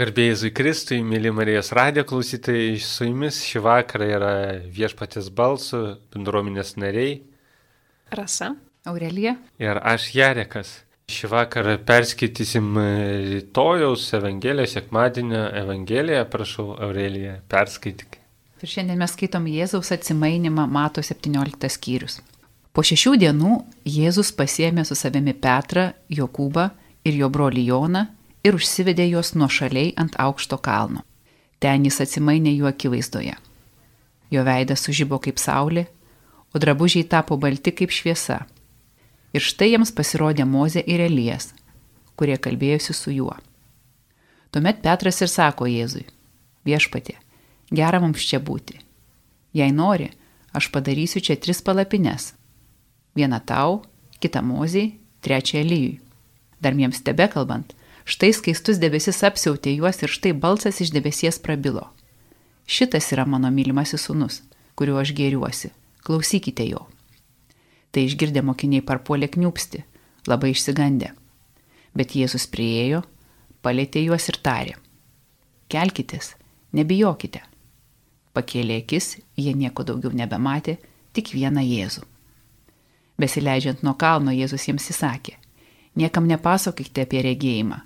Garbėjai Kristui, mėly Marijos radijo klausytojai, su jumis šį vakarą yra viešpatės balsų, bendruomenės nariai. Rasa, Aurelija. Ir aš Jarekas. Šį vakarą perskaitysim rytojaus Evangeliją, sekmadienio Evangeliją, prašau Aureliją, perskaityk. Ir šiandien mes skaitom Jėzaus atsimainimą Mato 17 skyrius. Po šešių dienų Jėzus pasiemė su savimi Petrą, Jokūbą ir jo brolį Joną ir užsivedė juos nuo šaliai ant aukšto kalno. Ten jis atsimainė jų akivaizdoje. Jo veidas sužybo kaip saulė, o drabužiai tapo balti kaip šviesa. Ir štai jiems pasirodė Mozė ir Elijas, kurie kalbėjosi su juo. Tuomet Petras ir sako Jėzui, viešpatė, gera mums čia būti. Jei nori, aš padarysiu čia tris palapines. Vieną tau, kitą Mozijai, trečią Elyjui. Dar jiems tebe kalbant, Štai skaistus debesis apsiautė juos ir štai balsas iš debesies prabilo. Šitas yra mano mylimasis sunus, kuriuo aš gėriuosi. Klausykite jo. Tai išgirdę mokiniai parpuolė kniupsti, labai išsigandę. Bet Jėzus priejo, palėtė juos ir tarė. Kelkitės, nebijokite. Pakėlė akis, jie nieko daugiau nebematė, tik vieną Jėzų. Besileidžiant nuo kalno Jėzus jiems įsakė, niekam nepasakokite apie regėjimą,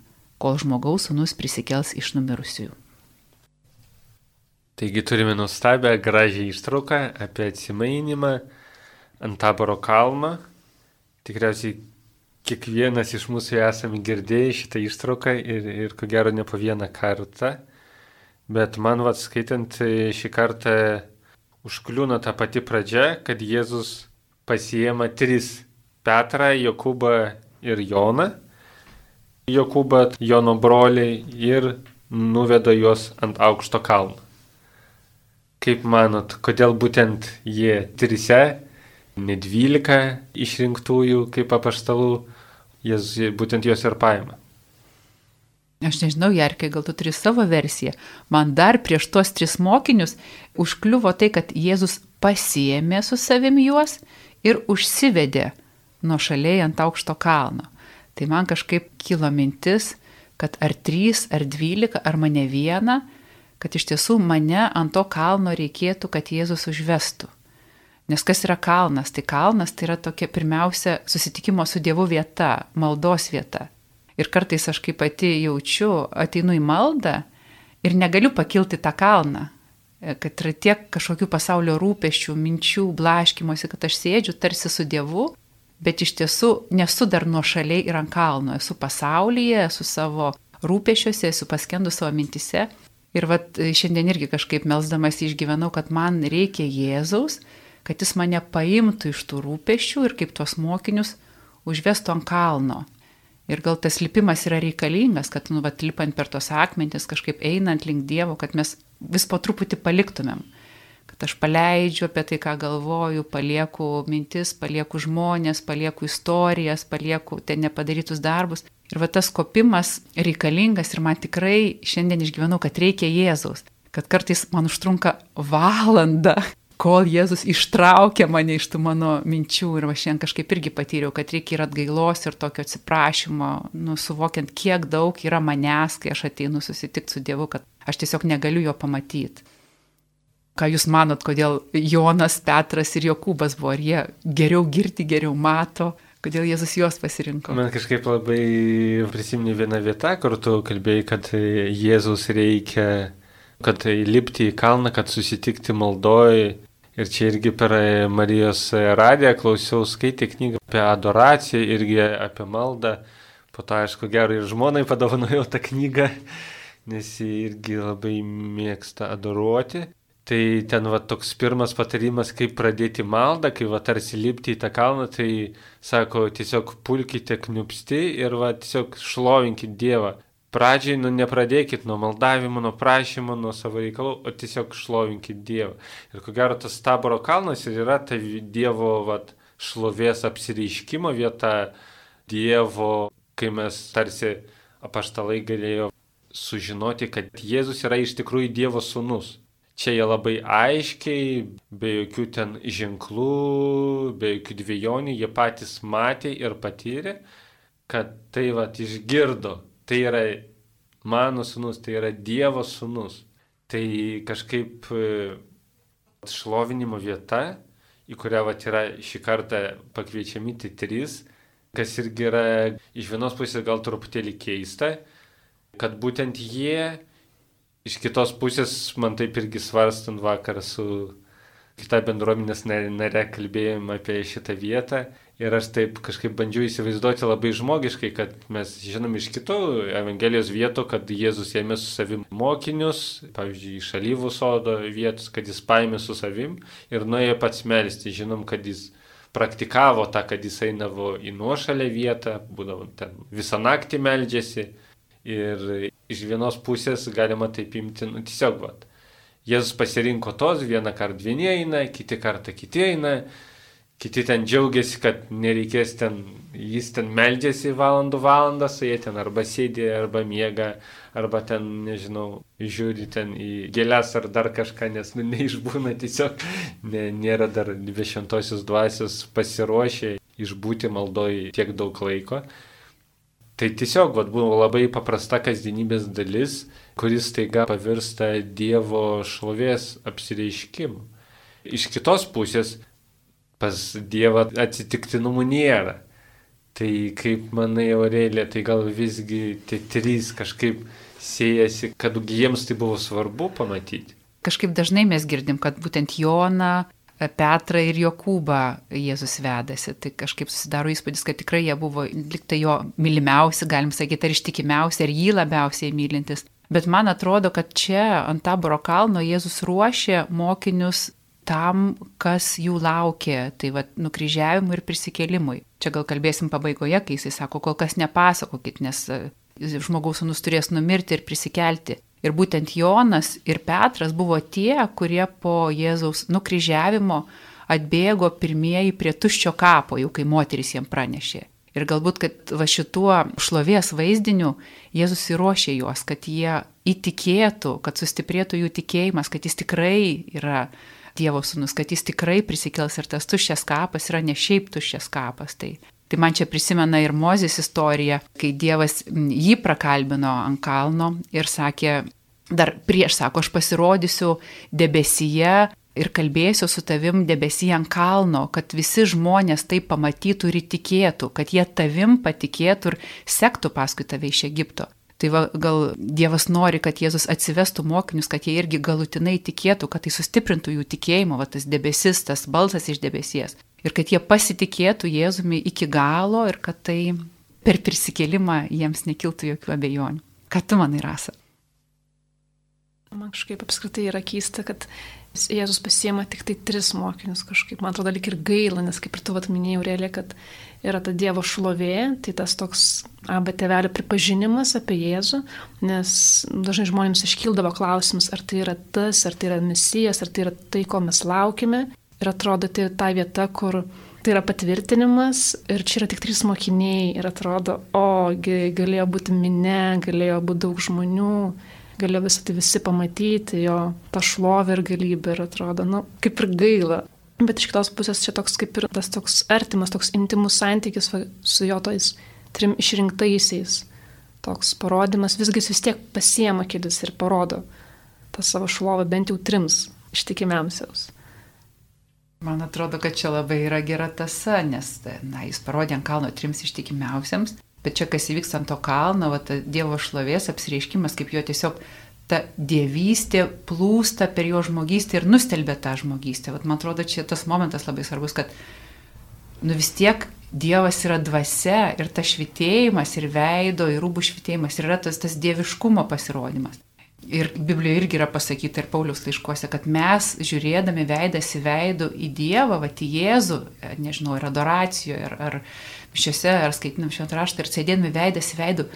kol žmogaus sūnus prisikels iš numirusiųjų. Taigi turime nuostabę, gražią ištrauką apie atsimainimą ant taboro kalno. Tikriausiai kiekvienas iš mūsų esame girdėję šitą ištrauką ir, ir ko gero ne po vieną kartą. Bet man vad skaitant šį kartą užkliūna ta pati pradžia, kad Jėzus pasiema tris - Petrą, Jokūbą ir Joną Jokūbą, Jono broliai ir nuveda juos ant aukšto kalno. Kaip manot, kodėl būtent jie trise, ne dvylika išrinktųjų kaip apaštalų, jis būtent juos ir paima? Aš nežinau, Jarkai, gal tu turi savo versiją. Man dar prieš tuos tris mokinius užkliuvo tai, kad Jėzus pasiemė su savimi juos ir užsivedė nuo šaliai ant aukšto kalno. Tai man kažkaip kilo mintis, kad ar trys, ar dvylika, ar mane vieną, kad iš tiesų mane ant to kalno reikėtų, kad Jėzus užvestų. Nes kas yra kalnas? Tai kalnas tai yra tokia pirmiausia susitikimo su Dievu vieta, maldos vieta. Ir kartais aš kaip pati jaučiu, ateinu į maldą ir negaliu pakilti tą kalną, kad yra tiek kažkokių pasaulio rūpeščių, minčių, blaškimosi, kad aš sėdžiu tarsi su Dievu bet iš tiesų nesu dar nuo šaliai ir ant kalno, esu pasaulyje, esu savo rūpešiuose, esu paskendus savo mintise. Ir vat šiandien irgi kažkaip melsdamas išgyvenau, kad man reikia Jėzaus, kad jis mane paimtų iš tų rūpešių ir kaip tuos mokinius užvestų ant kalno. Ir gal tas lipimas yra reikalingas, kad, nu, vat, lipant per tos akmentis, kažkaip einant link Dievo, kad mes vis po truputį paliktumėm kad aš paleidžiu apie tai, ką galvoju, palieku mintis, palieku žmonės, palieku istorijas, palieku ten nepadarytus darbus. Ir va tas kopimas reikalingas ir man tikrai šiandien išgyvenau, kad reikia Jėzaus. Kad kartais man užtrunka valandą, kol Jėzus ištraukia mane iš tų mano minčių. Ir va šiandien kažkaip irgi patyriau, kad reikia ir atgailos, ir tokio atsiprašymo, nu, suvokiant, kiek daug yra manęs, kai aš ateinu susitikti su Dievu, kad aš tiesiog negaliu jo pamatyti. Ką Jūs manot, kodėl Jonas, Petras ir Jokūbas buvo, ar jie geriau girti, geriau mato, kodėl Jėzus juos pasirinko? Man kažkaip labai prisimeni vieną vietą, kur tu kalbėjai, kad Jėzus reikia, kad lipti į kalną, kad susitikti maldoj. Ir čia irgi per Marijos radiją klausiau, skaitė knygą apie adoraciją, irgi apie maldą. Po to, aišku, gerai ir žmonai padovanojau tą knygą, nes jie irgi labai mėgsta adoruoti. Tai ten va toks pirmas patarimas, kaip pradėti maldą, kai va tarsi lipti į tą kalną, tai sako, tiesiog pulkite kniupsti ir va tiesiog šlovinkit Dievą. Pradžiai, nu, nepradėkit nuo maldavimo, nuo prašymo, nuo savo reikalų, o tiesiog šlovinkit Dievą. Ir ko gero tas taboro kalnas ir yra ta Dievo va, šlovės apsireiškimo vieta, Dievo, kai mes tarsi apaštalai galėjo sužinoti, kad Jėzus yra iš tikrųjų Dievo sūnus. Čia jie labai aiškiai, be jokių ten ženklų, be jokių dviejonių, jie patys matė ir patyrė, kad tai va išgirdo. Tai yra mano sunus, tai yra Dievo sunus. Tai kažkaip e, šlovinimo vieta, į kurią vat, yra šį kartą pakviečiami tie trys, kas irgi yra iš vienos pusės gal truputėlį keista, kad būtent jie, iš kitos pusės man taip irgi svarstant vakar su kita bendruomenės nare kalbėjom apie šitą vietą ir aš taip kažkaip bandžiau įsivaizduoti labai žmogiškai, kad mes žinom iš kitų Evangelijos vietų, kad Jėzus ėmė su savim mokinius, pavyzdžiui, iš alyvų sodo vietos, kad jis paėmė su savim ir nuėjo pats melsti. Žinom, kad jis praktikavo tą, kad jis einavo į nuošalę vietą, būdavo ten visą naktį meldžiasi ir iš vienos pusės galima taip imti, nu, tiesiog, vat, Jėzus pasirinko tos, vieną kartą vieni eina, kiti kartą kiti eina, kiti ten džiaugiasi, kad nereikės ten, jis ten meldžiasi valandų valandas, jie ten arba sėdi, arba miega, arba ten, nežinau, žiūri ten į gėlės ar dar kažką, nes nu, neišbūna tiesiog, ne, nėra dar dvidešimtosios dvasios pasiruošę išbūti maldoj tiek daug laiko. Tai tiesiog vat, buvo labai paprasta kasdienybės dalis, kuris taiga pavirsta Dievo šlovės apsireiškimu. Iš kitos pusės, pas Dievą atsitiktinumų nėra. Tai kaip manai, Aurelė, tai gal visgi tie trys kažkaip siejasi, kad jiems tai buvo svarbu pamatyti. Kažkaip dažnai mes girdim, kad būtent Jona, Petrą ir Jokūbą Jėzus vedasi. Tai kažkaip susidaro įspūdis, kad tikrai jie buvo liktai jo mylimiausi, galim sakyti, ar ištikimiausi, ar jį labiausiai mylintis. Bet man atrodo, kad čia ant taboro kalno Jėzus ruošė mokinius tam, kas jų laukia, tai va nukryžiavimui ir prisikėlimui. Čia gal kalbėsim pabaigoje, kai jisai sako, kol kas nepasakokit, nes e, žmogaus sunus turės numirti ir prisikelti. Ir būtent Jonas ir Petras buvo tie, kurie po Jėzaus nukryžiavimo atbėgo pirmieji prie tuščio kapo, jau kai moteris jiem pranešė. Ir galbūt, kad va šituo šlovės vaizdiniu Jėzus įruošė juos, kad jie įtikėtų, kad sustiprėtų jų tikėjimas, kad jis tikrai yra Dievo sūnus, kad jis tikrai prisikels ir tas tuščias kapas yra ne šiaip tuščias kapas. Tai, tai man čia prisimena ir Mozės istorija, kai Dievas jį prakalbino ant kalno ir sakė, dar prieš sako, aš pasirodysiu debesyje ir kalbėsiu su tavim debesyje ant kalno, kad visi žmonės tai pamatytų ir įtikėtų, kad jie tavim patikėtų ir sektų paskui tave iš Egipto. Tai va, gal Dievas nori, kad Jėzus atsivestų mokinius, kad jie irgi galutinai tikėtų, kad tai sustiprintų jų tikėjimą, va, tas debesis, tas balsas iš debesies. Ir kad jie pasitikėtų Jėzumi iki galo ir kad tai per prisikėlimą jiems nekiltų jokių abejonių. Ką tu manai, Rasa? Man kažkaip apskritai yra keista, kad Jėzus pasiema tik tai tris mokinius kažkaip. Man atrodo, lik ir gaila, nes kaip ir tu vat minėjau, realiai, kad yra ta Dievo šlovė, tai tas toks abą tevelio pripažinimas apie Jėzų, nes dažnai žmonėms iškildavo klausimas, ar tai yra tas, ar tai yra misijas, ar tai yra tai, ko mes laukime. Ir atrodo, tai ta vieta, kur tai yra patvirtinimas ir čia yra tik trys mokiniai ir atrodo, o galėjo būti minė, galėjo būti daug žmonių galėjo visą tai visi pamatyti, jo tą šlovę ir galybę ir atrodo, nu, kaip ir gaila. Bet iš kitos pusės čia toks kaip ir tas toks artimas, toks intimus santykis su jo tais trim išrinktaisiais. Toks parodimas, visgi jis vis tiek pasiema kėdis ir parodo tą savo šlovę bent jau trims ištikimiausiaus. Man atrodo, kad čia labai yra gera tasa, nes na, jis parodė ant kalno trims ištikimiausiams Bet čia kas įvyks ant to kalno, va, ta Dievo šlovės apsireiškimas, kaip jo tiesiog ta dievystė plūsta per jo žmogystę ir nustelbė tą žmogystę. Vat, man atrodo, čia tas momentas labai svarbus, kad nu vis tiek Dievas yra dvasia ir tas švitėjimas ir veido ir rūbų švitėjimas ir yra tas, tas dieviškumo pasirodymas. Ir Biblijoje irgi yra pasakyta ir Paulius laiškuose, kad mes žiūrėdami veidas į veidų į Dievą, va, į Jėzų, nežinau, ir adoracijoje, ar, ar šiuose, ar skaitinam šventą raštą, ir sėdėdami veidas į veidų,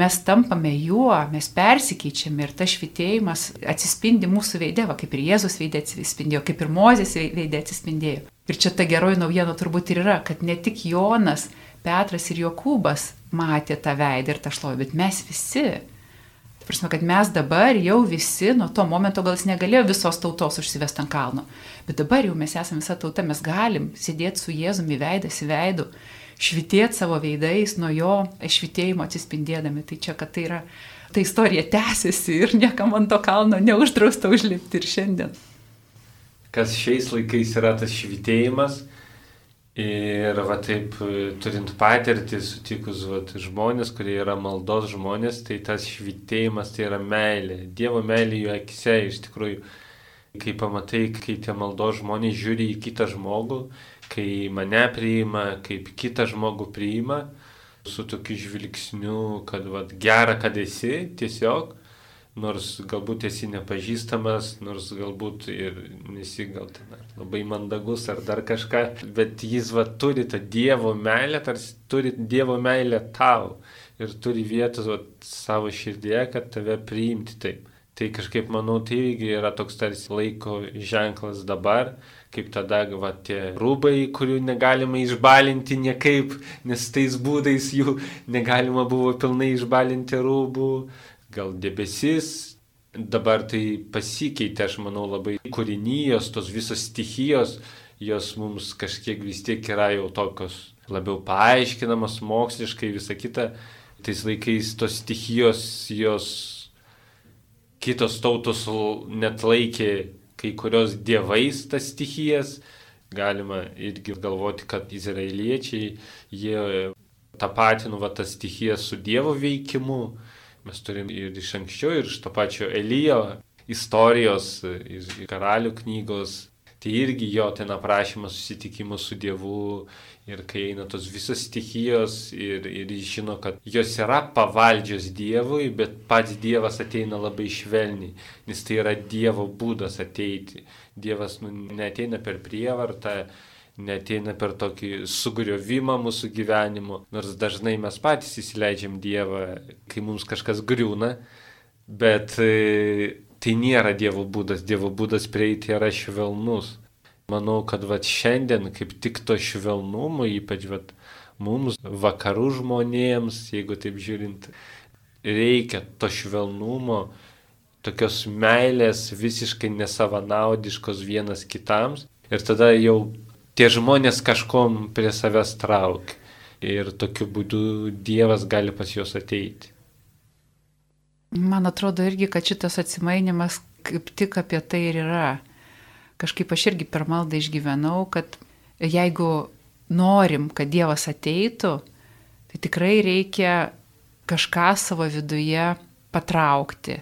mes tampame juo, mes persikeičiame ir tas švitėjimas atsispindi mūsų veidė, va, kaip ir Jėzus veidė atsispindėjo, kaip ir Mozės veidė atsispindėjo. Ir čia ta geroji naujiena turbūt ir yra, kad ne tik Jonas, Petras ir Jokūbas matė tą veidą ir tą šlovę, bet mes visi Prasme, kad mes dabar jau visi, nuo to momento gal jis negalėjo visos tautos užsivesti ant kalno, bet dabar jau mes esame visa tauta, mes galim sėdėti su Jėzumi veidas į veidų, švitėti savo veidais, nuo jo švitėjimo atsispindėdami. Tai čia, kad tai yra, ta istorija tęsiasi ir niekam ant to kalno neuždrausta užlipti ir šiandien. Kas šiais laikais yra tas švitėjimas, Ir va taip, turint patirtį, sutikus va, žmonės, kurie yra maldos žmonės, tai tas švitėjimas tai yra meilė. Dievo meilė jų akise iš tikrųjų. Kai pamatai, kai tie maldos žmonės žiūri į kitą žmogų, kai mane priima, kaip kitą žmogų priima, su tokiu žvilgsniu, kad va, gera, kad esi tiesiog, nors galbūt esi nepažįstamas, nors galbūt ir nesi gal ten labai mandagus ar dar kažką, bet jis va turi tą Dievo meilę, tarsi turi Dievo meilę tau ir turi vietos va, savo širdėje, kad tave priimti taip. Tai kažkaip manau, tai irgi yra toks tarsi laiko ženklas dabar, kaip tada va, tie rūbai, kurių negalima išbalinti niekaip, nes tais būdais jų negalima buvo pilnai išbalinti rūbų gal debesis, dabar tai pasikeitė, aš manau, labai kūrinijos, tos visos stichijos, jos mums kažkiek vis tiek yra jau tokios labiau paaiškinamos moksliškai, visa kita. Tais laikais tos stichijos, jos kitos tautos net laikė kai kurios dievais tas stichijas. Galima irgi galvoti, kad izraeliečiai, jie tapatinu va tas stichijas su Dievo veikimu Mes turim ir iš anksčiau, ir iš to pačio Elijo istorijos, iš karalių knygos. Tai irgi jo ten aprašymas susitikimų su Dievu ir kai eina tos visos stichijos ir, ir jis žino, kad jos yra pavaldžios Dievui, bet pats Dievas ateina labai švelniai, nes tai yra Dievo būdas ateiti. Dievas nu, neteina per prievartą, neteina per tokį sugriovimą mūsų gyvenimu, nors dažnai mes patys įsileidžiam Dievą, kai mums kažkas griūna, bet e, tai nėra Dievo būdas, Dievo būdas prieiti yra švelnus. Manau, kad vat šiandien kaip tik to švelnumo, ypač vat mums, vakarų žmonėms, jeigu taip žiūrint, reikia to švelnumo, tokios meilės visiškai nesavanaudiškos vienas kitams. Ir tada jau tie žmonės kažkom prie savęs traukia. Ir tokiu būdu Dievas gali pas juos ateiti. Man atrodo irgi, kad šitas atsimainimas kaip tik apie tai ir yra. Kažkaip aš irgi per maldą išgyvenau, kad jeigu norim, kad Dievas ateitų, tai tikrai reikia kažką savo viduje patraukti.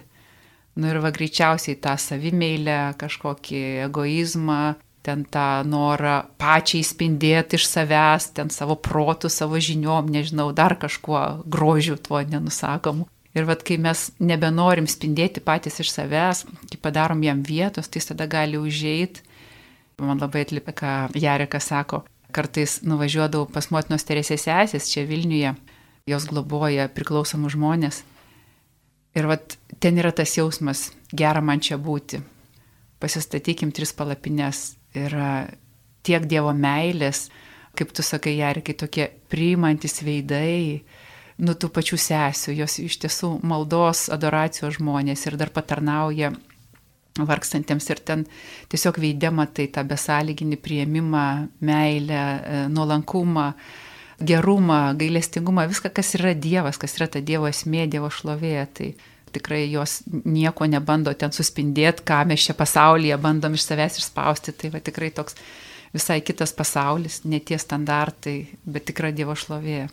Nu ir va greičiausiai tą savimeilę, kažkokį egoizmą, ten tą norą pačiai spindėti iš savęs, ten savo protų, savo žiniom, nežinau, dar kažkuo grožiu tuo nenusakomu. Ir vad, kai mes nebenorim spindėti patys iš savęs, kai padarom jam vietos, tai tada gali užėjti. Man labai atlipė, ką Jarekas sako. Kartais nuvažiuodavau pas motinos Teresės sesės čia Vilniuje, jos globoja priklausomų žmonės. Ir vad, ten yra tas jausmas, gera man čia būti. Pasistatykim tris palapines, yra tiek Dievo meilės, kaip tu sakai, Jarikai, tokie priimantis veidai, nu tų pačių sesių, jos iš tiesų maldos, adoracijos žmonės ir dar patarnauja vargstantiems ir ten tiesiog veidė matai tą besąlyginį prieimimą, meilę, e, nuolankumą, gerumą, gailestingumą, viską, kas yra Dievas, kas yra ta Dievo esmė, Dievo šlovė. Tai tikrai jos nieko nebando ten suspindėti, ką mes čia pasaulyje bandom iš savęs išspausti. Tai va tikrai toks visai kitas pasaulis, ne tie standartai, bet tikra Dievo šlovė.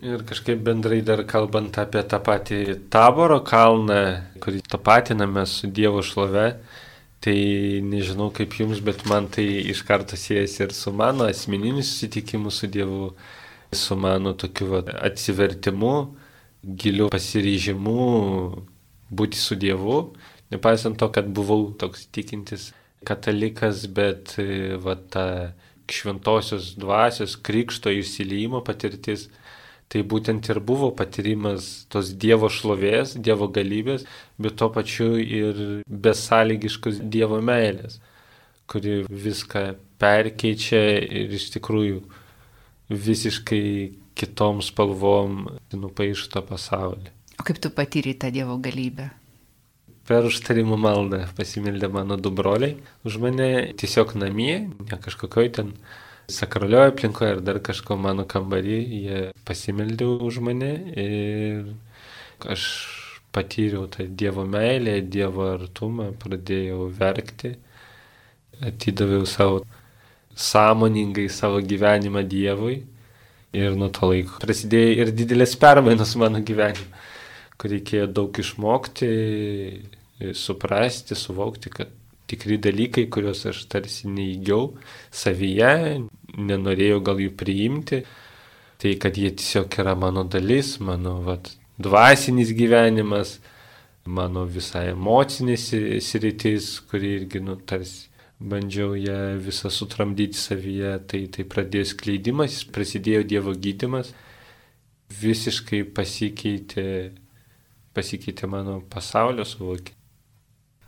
Ir kažkaip bendrai dar kalbant apie tą patį taboro kalną, kurį tapatiname su Dievo šlove, tai nežinau kaip jums, bet man tai iš karto siejasi ir su mano asmeniniu susitikimu su Dievu, su mano tokiu va, atsivertimu, giliu pasiryžimu būti su Dievu, nepaisant to, kad buvau toks tikintis katalikas, bet e, va ta šventosios dvasios krikšto įsilymo patirtis, tai būtent ir buvo patyrimas tos Dievo šlovės, Dievo galybės, bet tuo pačiu ir besąlygiškos Dievo meilės, kuri viską perkeičia ir iš tikrųjų visiškai kitom spalvom nupaišo pasaulį. O kaip tu patyrei tą Dievo galybę? Per užtarimų maldą pasimildė mano du broliai už mane tiesiog namie, ne kažkokioj ten sakralioje aplinkoje ar dar kažko mano kambarį, jie pasimeldė už mane ir aš patyriau tą Dievo meilę, Dievo artumą, pradėjau verkti, atidaviau savo sąmoningai savo gyvenimą Dievui ir nuo to laiko prasidėjo ir didelės permainos mano gyvenime, kur reikėjo daug išmokti, suprasti, suvokti, kad tikri dalykai, kuriuos aš tarsi neįgiau savyje, nenorėjau gal jų priimti, tai kad jie tiesiog yra mano dalis, mano vat, dvasinis gyvenimas, mano visa emocinė sritis, kuri irgi, nu, tarsi bandžiau ją visą sutramdyti savyje, tai, tai pradėjo skleidimas, prasidėjo Dievo gydimas, visiškai pasikeitė, pasikeitė mano pasaulio suvokimas.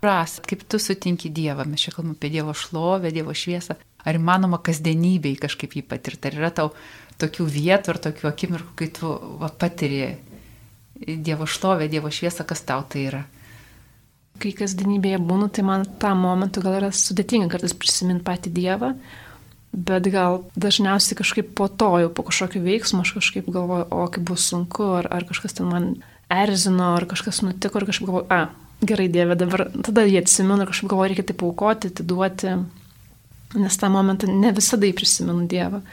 Ras, kaip tu sutinki Dievą, mes čia kalbame apie Dievo šlovę, Dievo šviesą, ar įmanoma kasdienybėj kažkaip jį patirti, ar yra tau tokių vietų ar tokių akimirkų, kai tu va, patiri Dievo šlovę, Dievo šviesą, kas tau tai yra? Kai kasdienybėje būnu, tai man tą momentą gal yra sudėtinga kartais prisiminti patį Dievą, bet gal dažniausiai kažkaip po to, jau po kažkokio veiksmo, aš kažkaip galvoju, o kaip bus sunku, ar, ar kažkas ten man erzino, ar kažkas nutiko, ar kažkaip galvoju, a, gerai Dieve, dabar tada jie atsimenu, kažkaip galvoju, reikia tai paukoti, atiduoti, nes tą momentą ne visada prisimenu Dievą.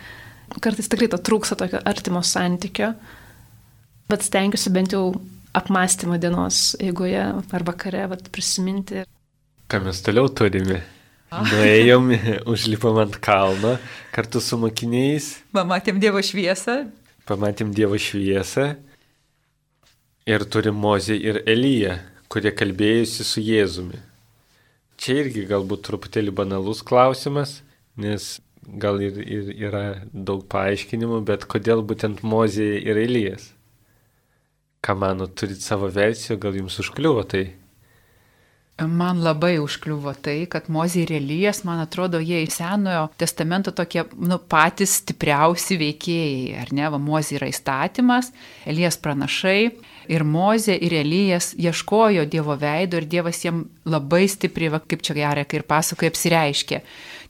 Kartais tikrai to trūksta tokio artimo santykio, bet stengiuosi bent jau apmąstymo dienos eigoje ar vakare vat, prisiminti. Ką mes toliau turime? Nuėjom, užlipom ant kalno kartu su mokiniais. Pamatėm Dievo šviesą. Pamatėm Dievo šviesą. Ir turim Mozę ir Eliją kurie kalbėjusi su Jėzumi. Čia irgi galbūt truputėlį banalus klausimas, nes gal ir, ir yra daug paaiškinimų, bet kodėl būtent Mozė ir Elijas? Ką mano, turit savo versiją, gal jums užkliuvo tai? Man labai užkliuvo tai, kad Mozė ir Elijas, man atrodo, jie į Senojo testamento tokie nu, patys stipriausi veikėjai, ar ne? Va, Mozė yra įstatymas, Elijas pranašai, ir Mozė, ir Elijas ieškojo Dievo veido ir Dievas jiem labai stipriai, va, kaip čia gerai, kai ir pasakoja, apsireiškė.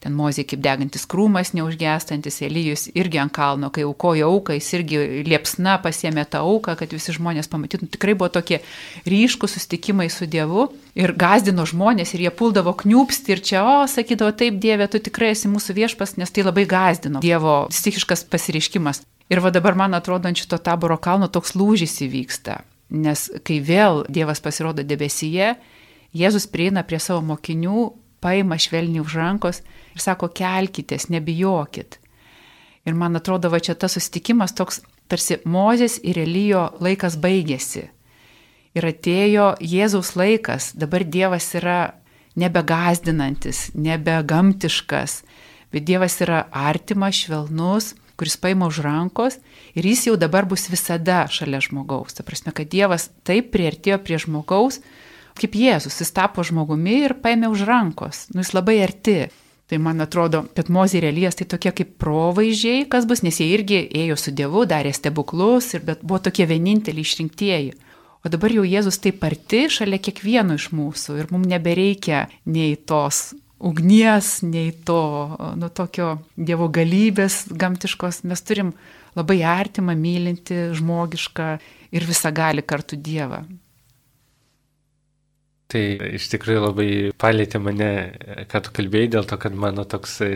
Ten Mozė kaip degantis krūmas, neužgestantis, Elijus irgi ant kalno, kai aukojo auką, jis irgi liepsna pasėmė tą auką, kad visi žmonės pamatytų. Tikrai buvo tokie ryškus sustikimai su Dievu ir gazdino žmonės ir jie puldavo kniupsti ir čia, o, sakydavo, taip Dieve, tu tikrai esi mūsų viešpas, nes tai labai gazdino Dievo stichiškas pasireiškimas. Ir va dabar man atrodo, ant šito taboro kalno toks lūžis įvyksta. Nes kai vėl Dievas pasirodo debesyje, Jėzus prieina prie savo mokinių, paima švelniai už rankos ir sako, kelkitės, nebijokit. Ir man atrodo, va čia tas susitikimas toks tarsi Mozės ir Elijo laikas baigėsi. Ir atėjo Jėzaus laikas, dabar Dievas yra nebegazdinantis, nebegamtiškas, bet Dievas yra artimas, švelnus, kuris paima už rankos ir jis jau dabar bus visada šalia žmogaus. Ta prasme, kad Dievas taip priartėjo prie žmogaus, kaip Jėzus, jis tapo žmogumi ir paėmė už rankos. Nu, jis labai arti. Tai man atrodo, kad Mozė ir Elijas tai tokie kaip provaizdžiai, kas bus, nes jie irgi ėjo su Dievu, darė stebuklus, ir, bet buvo tokie vieninteliai išrinktieji. O dabar jau Jėzus taip arti šalia kiekvieno iš mūsų ir mums nebereikia nei tos ugnies, nei to, nu, tokio Dievo galybės gamtiškos. Mes turim labai artimą, mylinti, žmogišką ir visą gali kartu Dievą. Tai iš tikrųjų labai palėtė mane, kad tu kalbėjai, dėl to, kad mano toks e,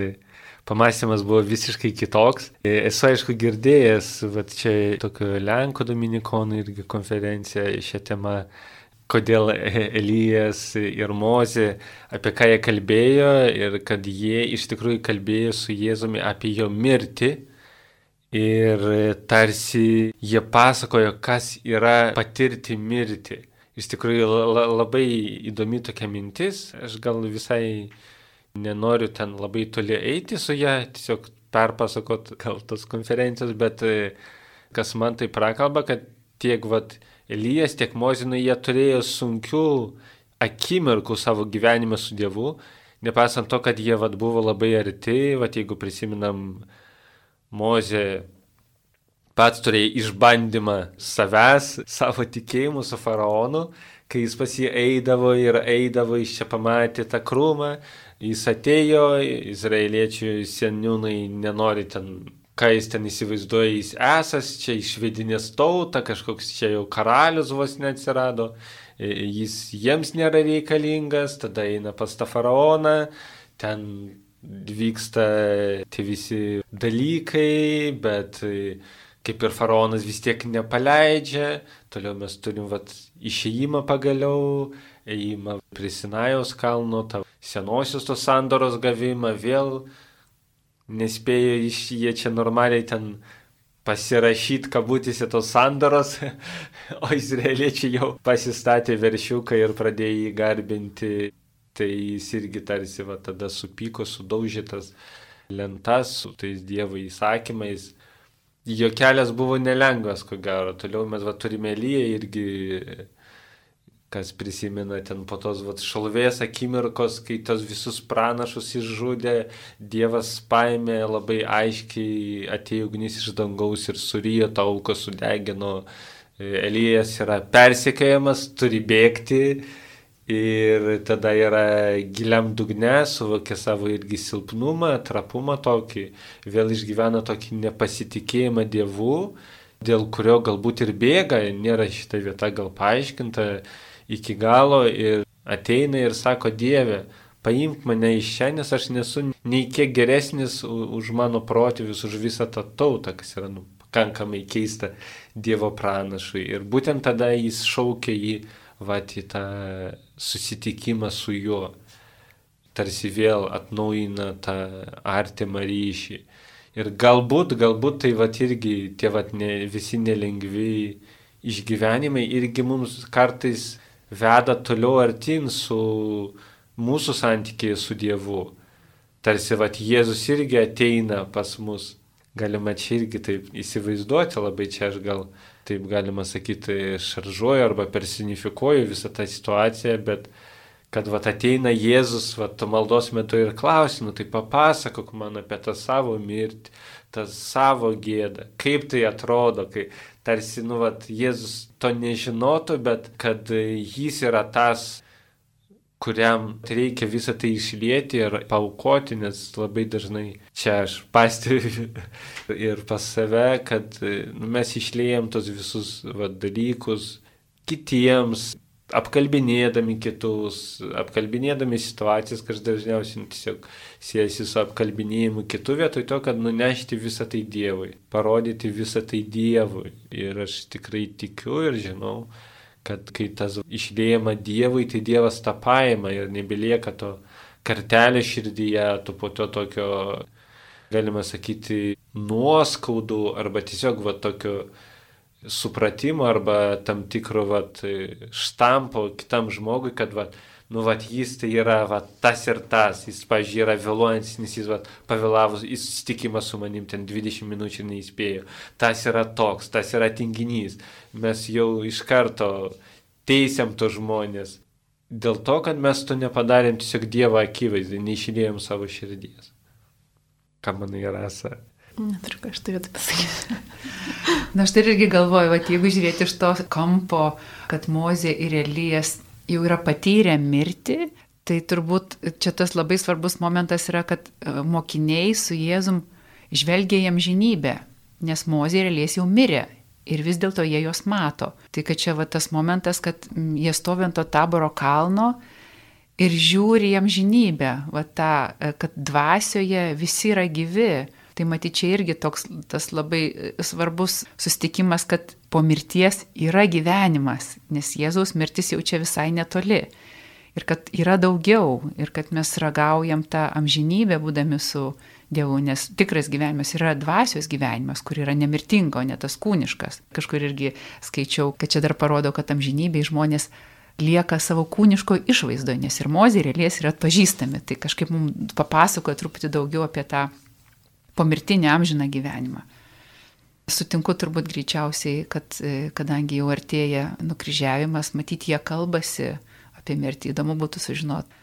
pamastymas buvo visiškai kitoks. E, esu aišku girdėjęs, va čia tokio Lenko Dominikonų irgi konferencija šią temą kodėl Elijas ir Mozė, apie ką jie kalbėjo ir kad jie iš tikrųjų kalbėjo su Jėzumi apie jo mirtį. Ir tarsi jie pasakojo, kas yra patirti mirtį. Iš tikrųjų labai įdomi tokia mintis. Aš gal visai nenoriu ten labai toli eiti su ją, tiesiog perpasakot gal tos konferencijos, bet kas man tai prakalba, kad tiek vat, Elijas, tiek Mozinai, jie turėjo sunkių akimirkų savo gyvenime su Dievu, nepasant to, kad jie vat, buvo labai arti, vat, jeigu prisiminam Mozė pats turėjo išbandymą savęs, savo tikėjimų su faraonu, kai jis pas jį eidavo ir eidavo, iš čia pamatė tą krūmą, Jis atėjo, izraeliečių seniūnai nenori ten, ką jis ten įsivaizduoja, jis esas, čia išvedinės tautą, kažkoks čia jau karalius vos neatsirado, jis jiems nėra reikalingas, tada eina pas tą faraoną, ten vyksta tie visi dalykai, bet kaip ir faraonas vis tiek nepaleidžia, toliau mes turim vat, išėjimą pagaliau, ėjimą prie Sinajaus kalno, tą senosios tos sandoros gavimą, vėl nespėjo iš jie čia normaliai ten pasirašyti kabutėse tos sandoros, o izraeliečiai jau pasistatė veršiuką ir pradėjo jį garbinti, tai jis irgi tarsi va tada supyko, sudaužytas lentas su tais dievo įsakymais jo kelias buvo nelengvas, ko gero. Toliau mes va, turime Lyją irgi, kas prisimena ten po tos va, šalvės akimirkos, kai tos visus pranašus išžudė, Dievas paėmė labai aiškiai, atėjo ugnis iš dangaus ir surijo tą auką sudegino. Elijas yra persikėjamas, turi bėgti Ir tada yra giliam dugne, suvokia savo irgi silpnumą, trapumą tokį, vėl išgyvena tokį nepasitikėjimą Dievu, dėl kurio galbūt ir bėga, nėra šitą vietą gal paaiškinta iki galo ir ateina ir sako Dieve, paimk mane iš čia, nes aš nesu nei kiek geresnis už mano protėvius, už visą tą tautą, kas yra nu, pakankamai keista Dievo pranašui. Ir būtent tada jis šaukia jį vat į tą susitikimą su juo, tarsi vėl atnaujina tą artimą ryšį. Ir galbūt, galbūt tai vat irgi tie vat ne, visi nelengvi išgyvenimai irgi mums kartais veda toliau artin su mūsų santykiai su Dievu. Tarsi vat Jėzus irgi ateina pas mus. Galima čia irgi taip įsivaizduoti, labai čia aš gal taip galima sakyti, šaržuoju arba personifikuoju visą tą situaciją, bet kad vat ateina Jėzus, vat maldos metu ir klausinu, tai papasakok man apie tą savo mirtį, tą savo gėdą, kaip tai atrodo, kai tarsi, nu, vat Jėzus to nežinotų, bet kad jis yra tas kuriam reikia visą tai išlieti ir paukoti, nes labai dažnai čia aš pastebiu ir pas save, kad nu, mes išliejam tos visus va, dalykus kitiems, apkalbinėdami kitus, apkalbinėdami situacijas, kas dažniausiai tiesiog siejasi su apkalbinėjimu kitų vietoj to, kad nunešti visą tai Dievui, parodyti visą tai Dievui. Ir aš tikrai tikiu ir žinau, kad kai tas išdėjama Dievui, tai Dievas tą paima ir nebelieka to kartelė širdyje, to po to tokio, galima sakyti, nuoskaudų arba tiesiog va tokio supratimo arba tam tikro va štampo kitam žmogui, kad va nu, vat, jis tai yra vat, tas ir tas, jis, pažiūrėjau, yra vėluojantis, nes jis vat, pavėlavus į susitikimą su manim ten 20 minučių neįspėjo. Tas yra toks, tas yra tinginys. Mes jau iš karto teisiam to žmonės. Dėl to, kad mes to nepadarėm tiesiog Dievo akivaizdai, neišlėjom savo širdies. Ką manai, Rasa? Neturiu ką aš tai vietoj pasakyti. Na, aš tai irgi galvoju, kad jeigu žiūrėti iš to kampo, kad Mozė ir Elijas jau yra patyrę mirtį, tai turbūt čia tas labai svarbus momentas yra, kad e, mokiniai su Jėzum žvelgia jam žinybę, nes Mozė ir Elės jau mirė. Ir vis dėlto jie juos mato. Tai kad čia va tas momentas, kad jie stovi ant to taboro kalno ir žiūri jam žinybę, va tą, e, kad dvasioje visi yra gyvi. Tai matyt, čia irgi toks tas labai e, svarbus sustikimas, kad po mirties yra gyvenimas, nes Jėzaus mirtis jau čia visai netoli. Ir kad yra daugiau, ir kad mes ragaujam tą amžinybę būdami su Dievu, nes tikras gyvenimas yra dvasios gyvenimas, kur yra nemirtingo, ne tas kūniškas. Kažkur irgi skaičiau, kad čia dar parodo, kad amžinybėje žmonės lieka savo kūniško išvaizdoje, nes ir mozė ir elės yra atpažįstami. Tai kažkaip mums papasakoja truputį daugiau apie tą pomirtinį amžiną gyvenimą. Sutinku turbūt greičiausiai, kad e, kadangi jau artėja nukryžiavimas, matyti jie kalbasi apie mirtį, įdomu būtų sužinoti,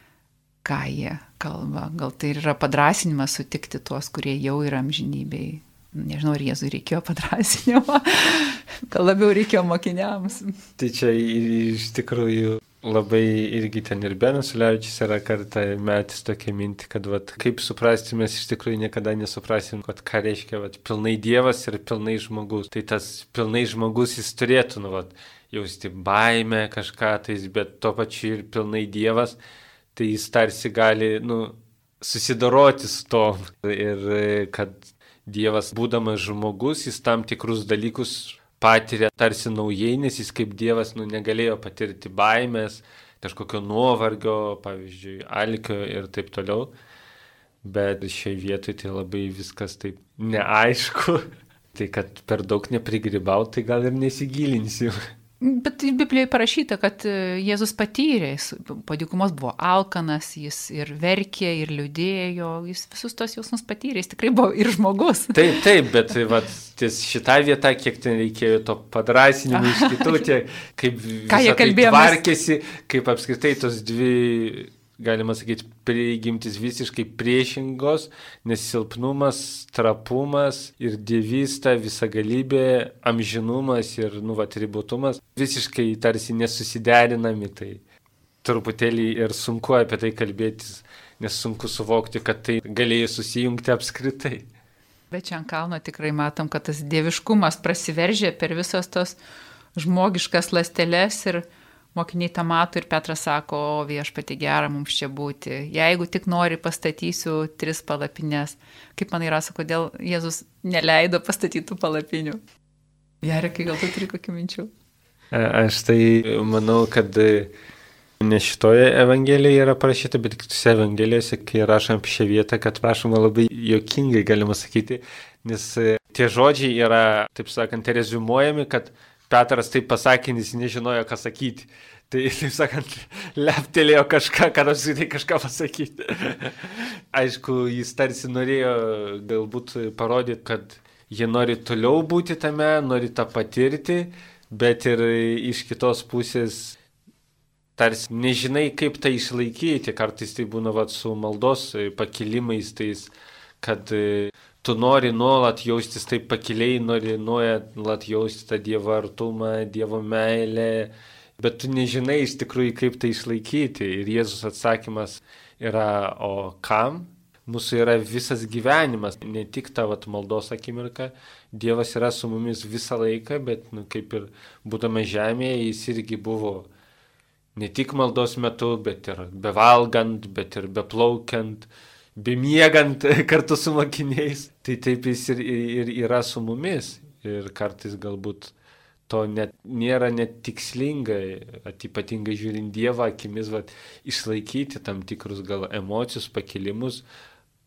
ką jie kalba. Gal tai yra padrasinimas sutikti tuos, kurie jau yra amžinybei. Nežinau, ar Jėzui reikėjo padrasinimo, gal labiau reikėjo mokiniams. Tai čia iš tikrųjų labai irgi ten ir Benas Ulevičius yra kartą metis tokia minti, kad vat, kaip suprasti, mes iš tikrųjų niekada nesuprasim, kad ką reiškia vat, pilnai Dievas ir pilnai žmogus. Tai tas pilnai žmogus jis turėtų, nu, vat, jausti baimę kažką tais, bet tuo pačiu ir pilnai Dievas, tai jis tarsi gali, nu, susidoroti su to. Ir kad Dievas, būdamas žmogus, jis tam tikrus dalykus patiria tarsi naujai, nes jis kaip Dievas nu, negalėjo patirti baimės, kažkokio nuovargio, pavyzdžiui, alkio ir taip toliau. Bet šiai vietoj tai labai viskas taip neaišku. Tai kad per daug neprigribau, tai gal ir nesigilinsiu. Bet Biblijoje parašyta, kad e, Jėzus patyrė, jis po dykumos buvo alkanas, jis ir verkė, ir liūdėjo, jis visus tos jausmus patyrė, jis tikrai buvo ir žmogus. Taip, taip, bet vat, ties šitą vietą, kiek ten reikėjo to padrasinimo iš kitų, tiek, kaip jie tai kalbėjo, tvarkėsi, kaip apskritai tos dvi galima sakyti, prigimtis visiškai priešingos, nes silpnumas, trapumas ir dievystė, visagalybė, amžinumas ir, nu, va, ribotumas visiškai tarsi nesusiderinami. Tai truputėlį ir sunku apie tai kalbėtis, nes sunku suvokti, kad tai galėjo susijungti apskritai. Bet čia ant kalno tikrai matom, kad tas dieviškumas prasiveržė per visas tos žmogiškas lasteles ir mokiniai tą mato ir Petras sako, o viešpati gera mums čia būti. Jeigu tik nori, pastatysiu tris palapines. Kaip manai, Rasa, kodėl Jėzus neleido pastatytų palapinių? Jarekai, gal tu turi kokių minčių? A- Aš tai manau, kad e, ne šitoje Evangelijoje yra parašyta, bet kitose Evangelijose, kai rašom apie šią vietą, kad prašoma labai jokingai, galima sakyti, nes e, tie žodžiai yra, taip sakant, rezumuojami, kad Petras taip pasakė, nes nežinojo, ką sakyti. Tai, taip sakant, leptelėjo kažką, kad apskritai kažką pasakyti. Aišku, jis tarsi norėjo galbūt parodyti, kad jie nori toliau būti tame, nori tą patirti, bet ir iš kitos pusės tarsi nežinai, kaip tai išlaikyti. Kartais tai būna vat, su maldos pakilimais, tais, kad tu nori nuolat jaustis taip pakiliai, nori nuolat jausti tą Dievo artumą, Dievo meilę, bet tu nežinai iš tikrųjų, kaip tai išlaikyti. Ir Jėzus atsakymas yra, o kam? Mūsų yra visas gyvenimas, ne tik ta vat, maldos akimirka. Dievas yra su mumis visą laiką, bet nu, kaip ir būdama žemėje, jis irgi buvo ne tik maldos metu, bet ir bevalgant, bet ir beplaukiant, bemiegant kartu su mokiniais. Tai taip jis ir, ir yra su mumis. Ir kartais galbūt to net nėra net tikslinga, at ypatingai žiūrint Dievą akimis, vat, išlaikyti tam tikrus gal emocijus, pakilimus.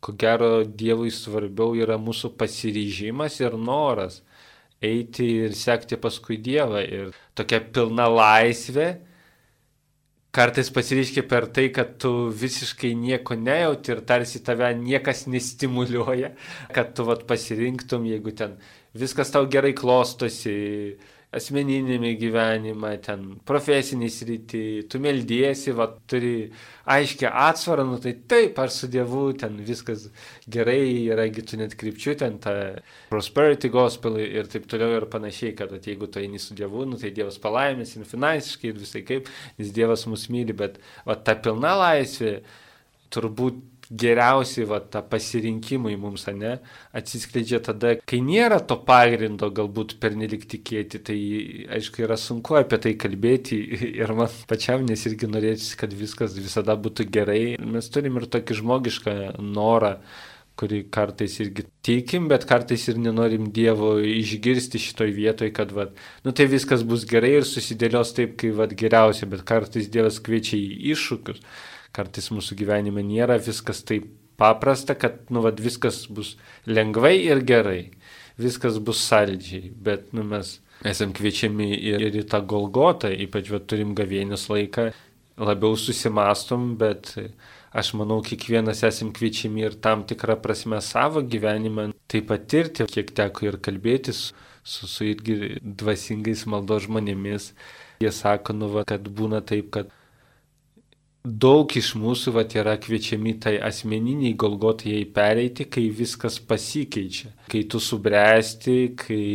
Ko gero Dievui svarbiau yra mūsų pasiryžimas ir noras eiti ir sekti paskui Dievą. Ir tokia pilna laisvė kartais pasireiškia per tai, kad tu visiškai nieko nejauti ir tarsi tave niekas nestimuliuoja, kad tu vat, pasirinktum, jeigu ten viskas tau gerai klostosi, asmeninėme gyvenime, ten profesiniai srity, tu meldiesi, va, turi aiškę atsvarą, nu tai taip, ar su Dievu ten viskas gerai, yragi tu net krypčių, ten tą prosperity gospel ir taip toliau ir panašiai, kad at, jeigu tu eini su Dievu, nu tai Dievas palaimės ir finansiškai ir visai kaip, nes Dievas mus myli, bet va, ta pilna laisvė turbūt geriausiai va, tą pasirinkimai mums, ne, atsiskleidžia tada, kai nėra to pagrindo galbūt pernelik tikėti, tai aišku yra sunku apie tai kalbėti ir man pačiam, nes irgi norėčiau, kad viskas visada būtų gerai. Mes turim ir tokį žmogišką norą kurį kartais irgi tikim, bet kartais ir nenorim Dievo išgirsti šitoj vietoj, kad, va, nu tai viskas bus gerai ir susidėlios taip, kaip, va, geriausia, bet kartais Dievas kviečia į iššūkius kartais mūsų gyvenime nėra viskas taip paprasta, kad, nu, vad, viskas bus lengvai ir gerai, viskas bus saldžiai, bet, nu, mes esam kviečiami ir, ir į tą golgotą, ypač, vad, turim gavėnius laiką, labiau susimastom, bet aš manau, kiekvienas esam kviečiami ir tam tikrą prasme savo gyvenimą tai patirti, kiek teko ir kalbėtis su, su irgi dvasingais maldos žmonėmis. Jie sako, nu, va, kad būna taip, kad daug iš mūsų vat, yra kviečiami tai asmeniniai golgotai pereiti, kai viskas pasikeičia. Kai tu subręsti, kai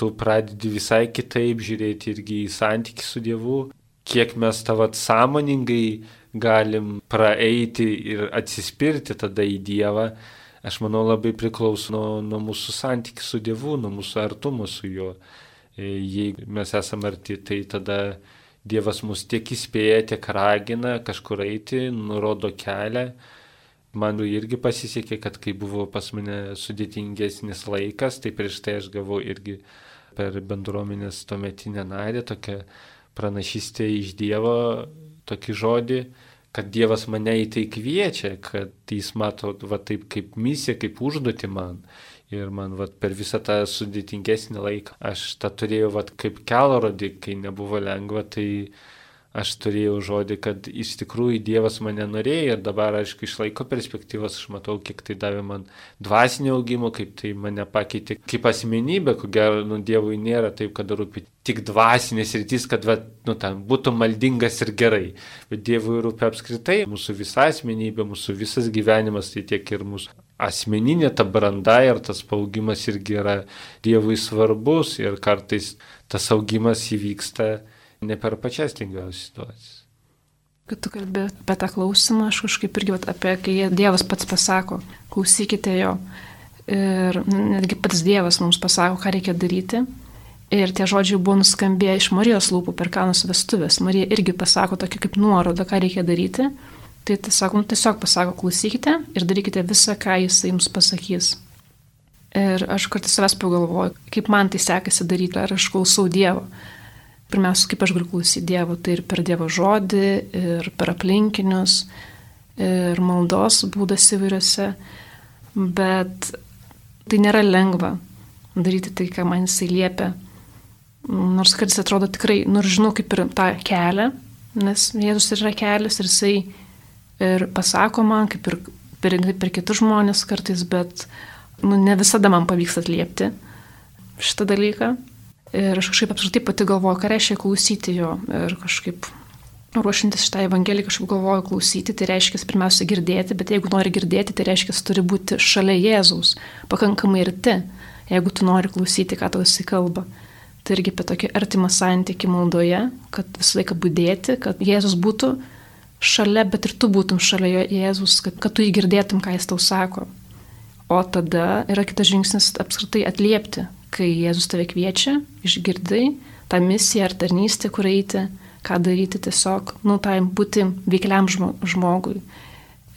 tu pradedi visai kitaip žiūrėti irgi į santykių su Dievu. kiek mes tą vat sąmoningai galim praeiti ir atsispirti tada į Dievą, aš manau labai priklauso nuo, nuo mūsų santykių su Dievu, nuo mūsų artumo su juo. E, jei mes esame arti, tai tada Dievas mus tiek įspėja, tiek ragina kažkur eiti, nurodo kelią. Man irgi pasisekė, kad kai buvo pas mane sudėtingesnis laikas, tai prieš tai aš gavau irgi per bendruomenės tuometinę narį tokią pranašystę iš Dievo, tokį žodį, kad Dievas mane į tai kviečia, kad jis mato va taip kaip misiją, kaip užduoti man. Ir man vat, per visą tą sudėtingesnį laiką aš tą turėjau vat, kaip kelrodį, kai nebuvo lengva, tai aš turėjau žodį, kad iš tikrųjų Dievas mane norėjo ir dabar, aišku, iš laiko perspektyvos aš matau, kiek tai davė man dvasinio augimo, kaip tai mane pakeitė kaip asmenybė, ko gero, nu, Dievui nėra taip, kad rūpi tik dvasinės rytis, kad va, nu, ten, būtų maldingas ir gerai, bet Dievui rūpi apskritai mūsų visa asmenybė, mūsų visas gyvenimas, tai tiek ir mūsų asmeninė ta branda ir tas paaugimas irgi yra Dievui svarbus ir kartais tas augimas įvyksta ne per pačias lengviausias situacijas. Kad tu kalbė apie tą klausimą, aš kažkaip irgi apie, kai Dievas pats pasako, klausykite jo. Ir netgi pats Dievas mums pasako, ką reikia daryti. Ir tie žodžiai buvo nuskambėję iš Marijos lūpų per kanus vestuvės. Marija irgi pasako tokį kaip nuorodą, ką reikia daryti. Tai tiesiog, nu, tiesiog pasako, klausykite ir darykite visą, ką jis jums pasakys. Ir aš kartais savęs pagalvoju, kaip man tai sekasi daryti, ar aš klausau Dievo. Pirmiausia, kaip aš galiu klausyti Dievo, tai ir per Dievo žodį, ir per aplinkinius, ir maldos būdas įvairiose. Bet tai nėra lengva daryti tai, ką man jisai liepia. Nors kartais atrodo tikrai, nors žinau kaip ir tą kelią, nes Jėzus yra kelias ir jisai ir pasako man, kaip ir per, per kitus žmonės kartais, bet nu, ne visada man pavyks atliepti šitą dalyką. Ir aš kažkaip apskritai pati galvoju, ką reiškia klausyti jo. Ir kažkaip ruošintis šitą evangeliją kažkaip galvoju klausyti, tai reiškia pirmiausia girdėti, bet jeigu nori girdėti, tai reiškia turi būti šalia Jėzaus, pakankamai arti, jeigu tu nori klausyti, ką tau jisai kalba. Tai irgi apie tokį artimą santykį maldoje, kad visą laiką būdėti, kad Jėzus būtų šalia, bet ir tu būtum šalia Jėzus, kad, kad tu įgirdėtum, ką jis tau sako. O tada yra kitas žingsnis apskritai atliepti, kai Jėzus tave kviečia, išgirdai tą misiją ar tarnystę, kur eiti, ką daryti tiesiog, nu, tai būti veikliam žmogui.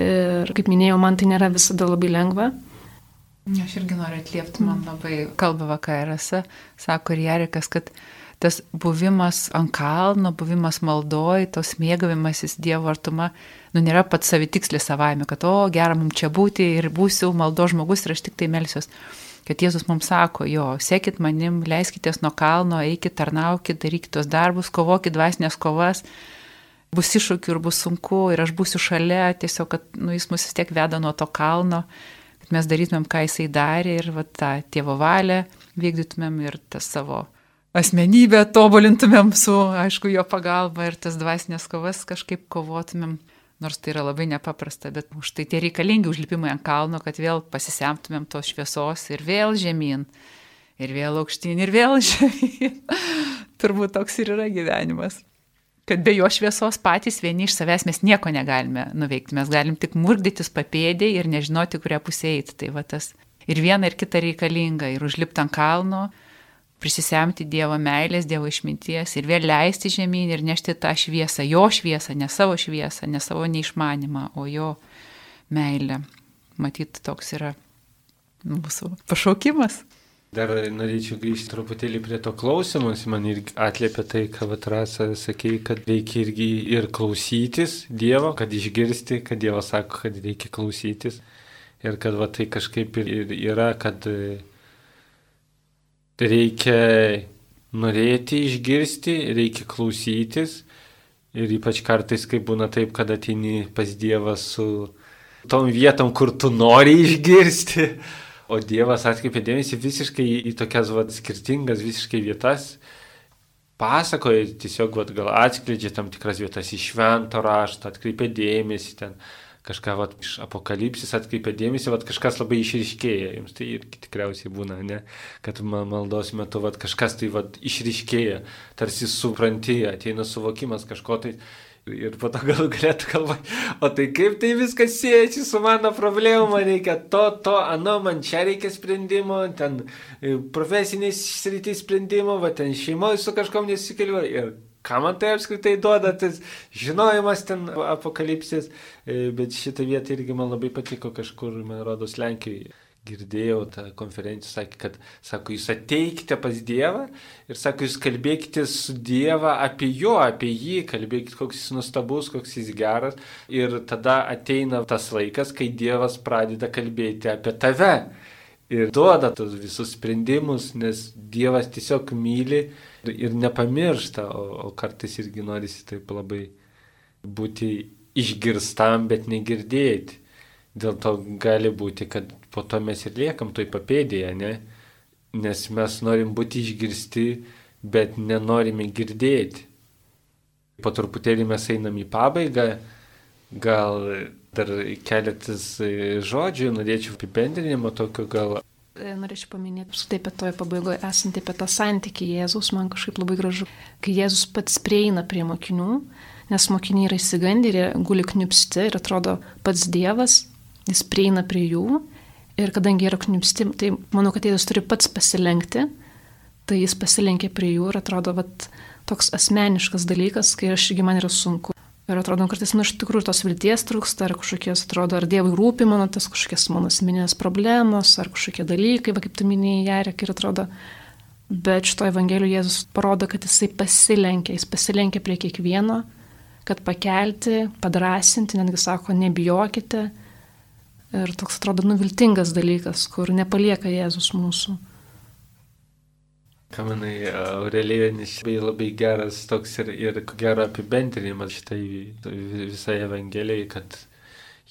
Ir kaip minėjau, man tai nėra visada labai lengva. Aš irgi noriu atliepti, man labai kalba vakarėse, sako ir Jarikas, kad tas buvimas ant kalno, buvimas maldoj, tos mėgavimasis Dievo artuma, nu nėra pats savitikslis savaime, kad o gera mums čia būti ir būsiu maldo žmogus ir aš tik tai melsiuos. Kad Jėzus mums sako, jo, sekit manim, leiskitės nuo kalno, eikit, tarnaukit, darykit tos darbus, kovokit dvasinės kovas, bus iššūkių ir bus sunku ir aš būsiu šalia, tiesiog, kad nu, jis mus vis tiek veda nuo to kalno, kad mes darytumėm, ką jisai darė ir va, tą tėvo valią vykdytumėm ir tas savo asmenybę tobulintumėm su, aišku, jo pagalba ir tas dvasinės kovas kažkaip kovotumėm. Nors tai yra labai nepaprasta, bet už tai tie reikalingi užlipimai ant kalno, kad vėl pasisemtumėm tos šviesos ir vėl žemyn, ir vėl aukštyn, ir vėl žemyn. Turbūt toks ir yra gyvenimas. Kad be jo šviesos patys vieni iš savęs mes nieko negalime nuveikti. Mes galim tik murkdytis papėdė ir nežinoti, kurią pusę eiti. Tai va tas ir viena ir kita reikalinga. Ir užlipti ant kalno, prisisemti Dievo meilės, Dievo išminties ir vėl leisti žemyn ir nešti tą šviesą, jo šviesą, ne savo šviesą, ne savo neišmanimą, o jo meilę. Matyt, toks yra mūsų pašaukimas. Dar norėčiau grįžti truputėlį prie to klausimus, man irgi atliepia tai, ką Vatrasa sakė, kad reikia irgi ir klausytis Dievo, kad išgirsti, kad Dievas sako, kad reikia klausytis ir kad va tai kažkaip ir yra, kad reikia norėti išgirsti, reikia klausytis. Ir ypač kartais, kai būna taip, kad atini pas Dievą su tom vietom, kur tu nori išgirsti, o Dievas atkreipia dėmesį visiškai į tokias vat, skirtingas visiškai vietas. Pasakoja, tiesiog vat, gal atskleidžia tam tikras vietas iš švento rašto, atkreipia dėmesį ten kažką vat, iš apokalipsis atkreipia dėmesį, vat, kažkas labai išryškėja, jums tai irgi tikriausiai būna, ne, kad maldos metu vat, kažkas tai vat, išryškėja, tarsi supranti, ateina suvokimas kažko tai. Ir po to gal galėtų galvoti, o tai kaip tai viskas siejasi su mano problemu, man reikia to, to, ano, man čia reikia sprendimo, ten e, profesiniais sritis sprendimo, va ten šeimoje su kažkom nesikeliu. Ir ką man tai apskritai duoda, tas žinojimas ten apokalipsės, e, bet šitą vietą irgi man labai patiko kažkur, man rodos, Lenkijoje. Girdėjau tą konferenciją, sakė, kad, sako, jūs ateikite pas Dievą ir, sako, jūs kalbėkite su Dievą apie jo, apie jį, kalbėkite, koks jis nustabus, koks jis geras. Ir tada ateina tas laikas, kai Dievas pradeda kalbėti apie tave ir duoda tos visus sprendimus, nes Dievas tiesiog myli ir nepamiršta, o, o kartais irgi norisi taip labai būti išgirstam, bet negirdėti. Dėl to gali būti, kad po to mes ir liekam toj papėdėje, ne? Nes mes norim būti išgirsti, bet nenorime girdėti. Po truputėlį mes einam į pabaigą, gal dar keletas žodžių, norėčiau apibendrinimo tokio gal norėčiau paminėti apskritai apie toje pabaigoje esantį apie tą santykį Jėzus, man kažkaip labai gražu, kai Jėzus pats prieina prie mokinių, nes mokiniai yra įsigandę ir guli kniupsti ir atrodo pats Dievas, jis prieina prie jų. Ir kadangi yra kniupsti, tai manau, kad Jėzus turi pats pasilenkti, tai jis pasilenkė prie jų ir atrodo vat, toks asmeniškas dalykas, kai aš irgi man yra sunku Ir atrodo, kartais, nu, iš tikrųjų tos vilties trūksta, ar kažkokies, atrodo, ar Dievui rūpi mano tas kažkokias mano asmeninės problemos, ar kažkokie dalykai, va kaip tu minėjai, Jarek, ir atrodo, bet šito Evangelijoje Jėzus parodo, kad jisai pasilenkia, jis pasilenkia prie kiekvieno, kad pakelti, padrasinti, netgi sako, nebijokite. Ir toks atrodo nuviltingas dalykas, kur nepalieka Jėzus mūsų. Ką manai, Aurelijonis labai, labai geras toks ir, ir gero apibendrinimas šitai visai Evangelijai, kad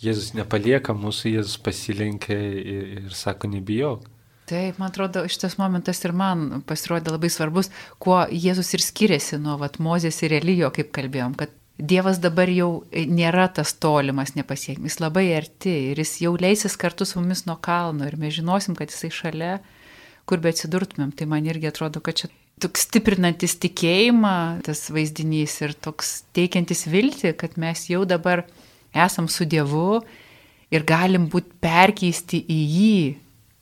Jėzus nepalieka mūsų, Jėzus pasilenkia ir, ir sako, nebijok. Taip, man atrodo, šitas momentas ir man pasirodė labai svarbus, kuo Jėzus ir skiriasi nuo vat, Mozės ir Elijo, kaip kalbėjom, kad Dievas dabar jau nėra tas tolimas nepasiekimas, jis labai arti ir jis jau leisis kartu su mumis nuo kalno ir mes žinosim, kad jisai šalia kur be atsidurtumėm. Tai man irgi atrodo, kad čia toks stiprinantis tikėjimą tas vaizdinys ir toks teikiantis viltį, kad mes jau dabar esam su Dievu ir galim būti perkeisti į jį,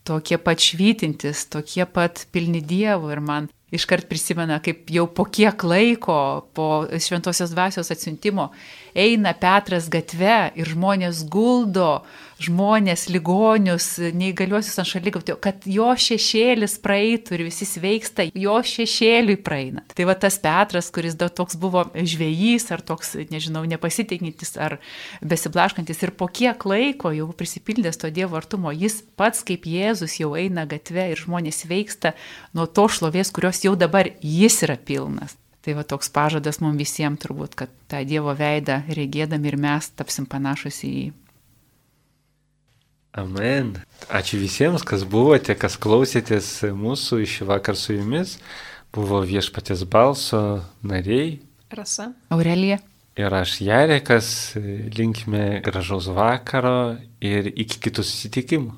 tokie pat švytintis, tokie pat pilni Dievo. Ir man iškart prisimena, kaip jau po kiek laiko, po šventosios dvasios atsiuntimo, eina Petras gatve ir žmonės guldo, žmonės, ligonius, neįgaliuosius ant šalygatvio, kad jo šešėlis praeitų ir visi sveiksta, jo šešėliui praeina. Tai va tas Petras, kuris dar toks buvo žvėjys, ar toks, nežinau, nepasitikintis, ar besiblaškantis ir po kiek laiko jau prisipildęs to Dievo artumo, jis pats kaip Jėzus jau eina gatve ir žmonės sveiksta nuo to šlovės, kurios jau dabar jis yra pilnas. Tai va toks pažadas mums visiems turbūt, kad tą Dievo veidą regėdami ir mes tapsim panašus į jį. Amen. Ačiū visiems, kas buvote, kas klausėtės mūsų iš vakar su jumis. Buvo viešpatės balso nariai. Rasa. Aurelija. Ir aš Jarekas, linkime gražaus vakaro ir iki kitų susitikimų.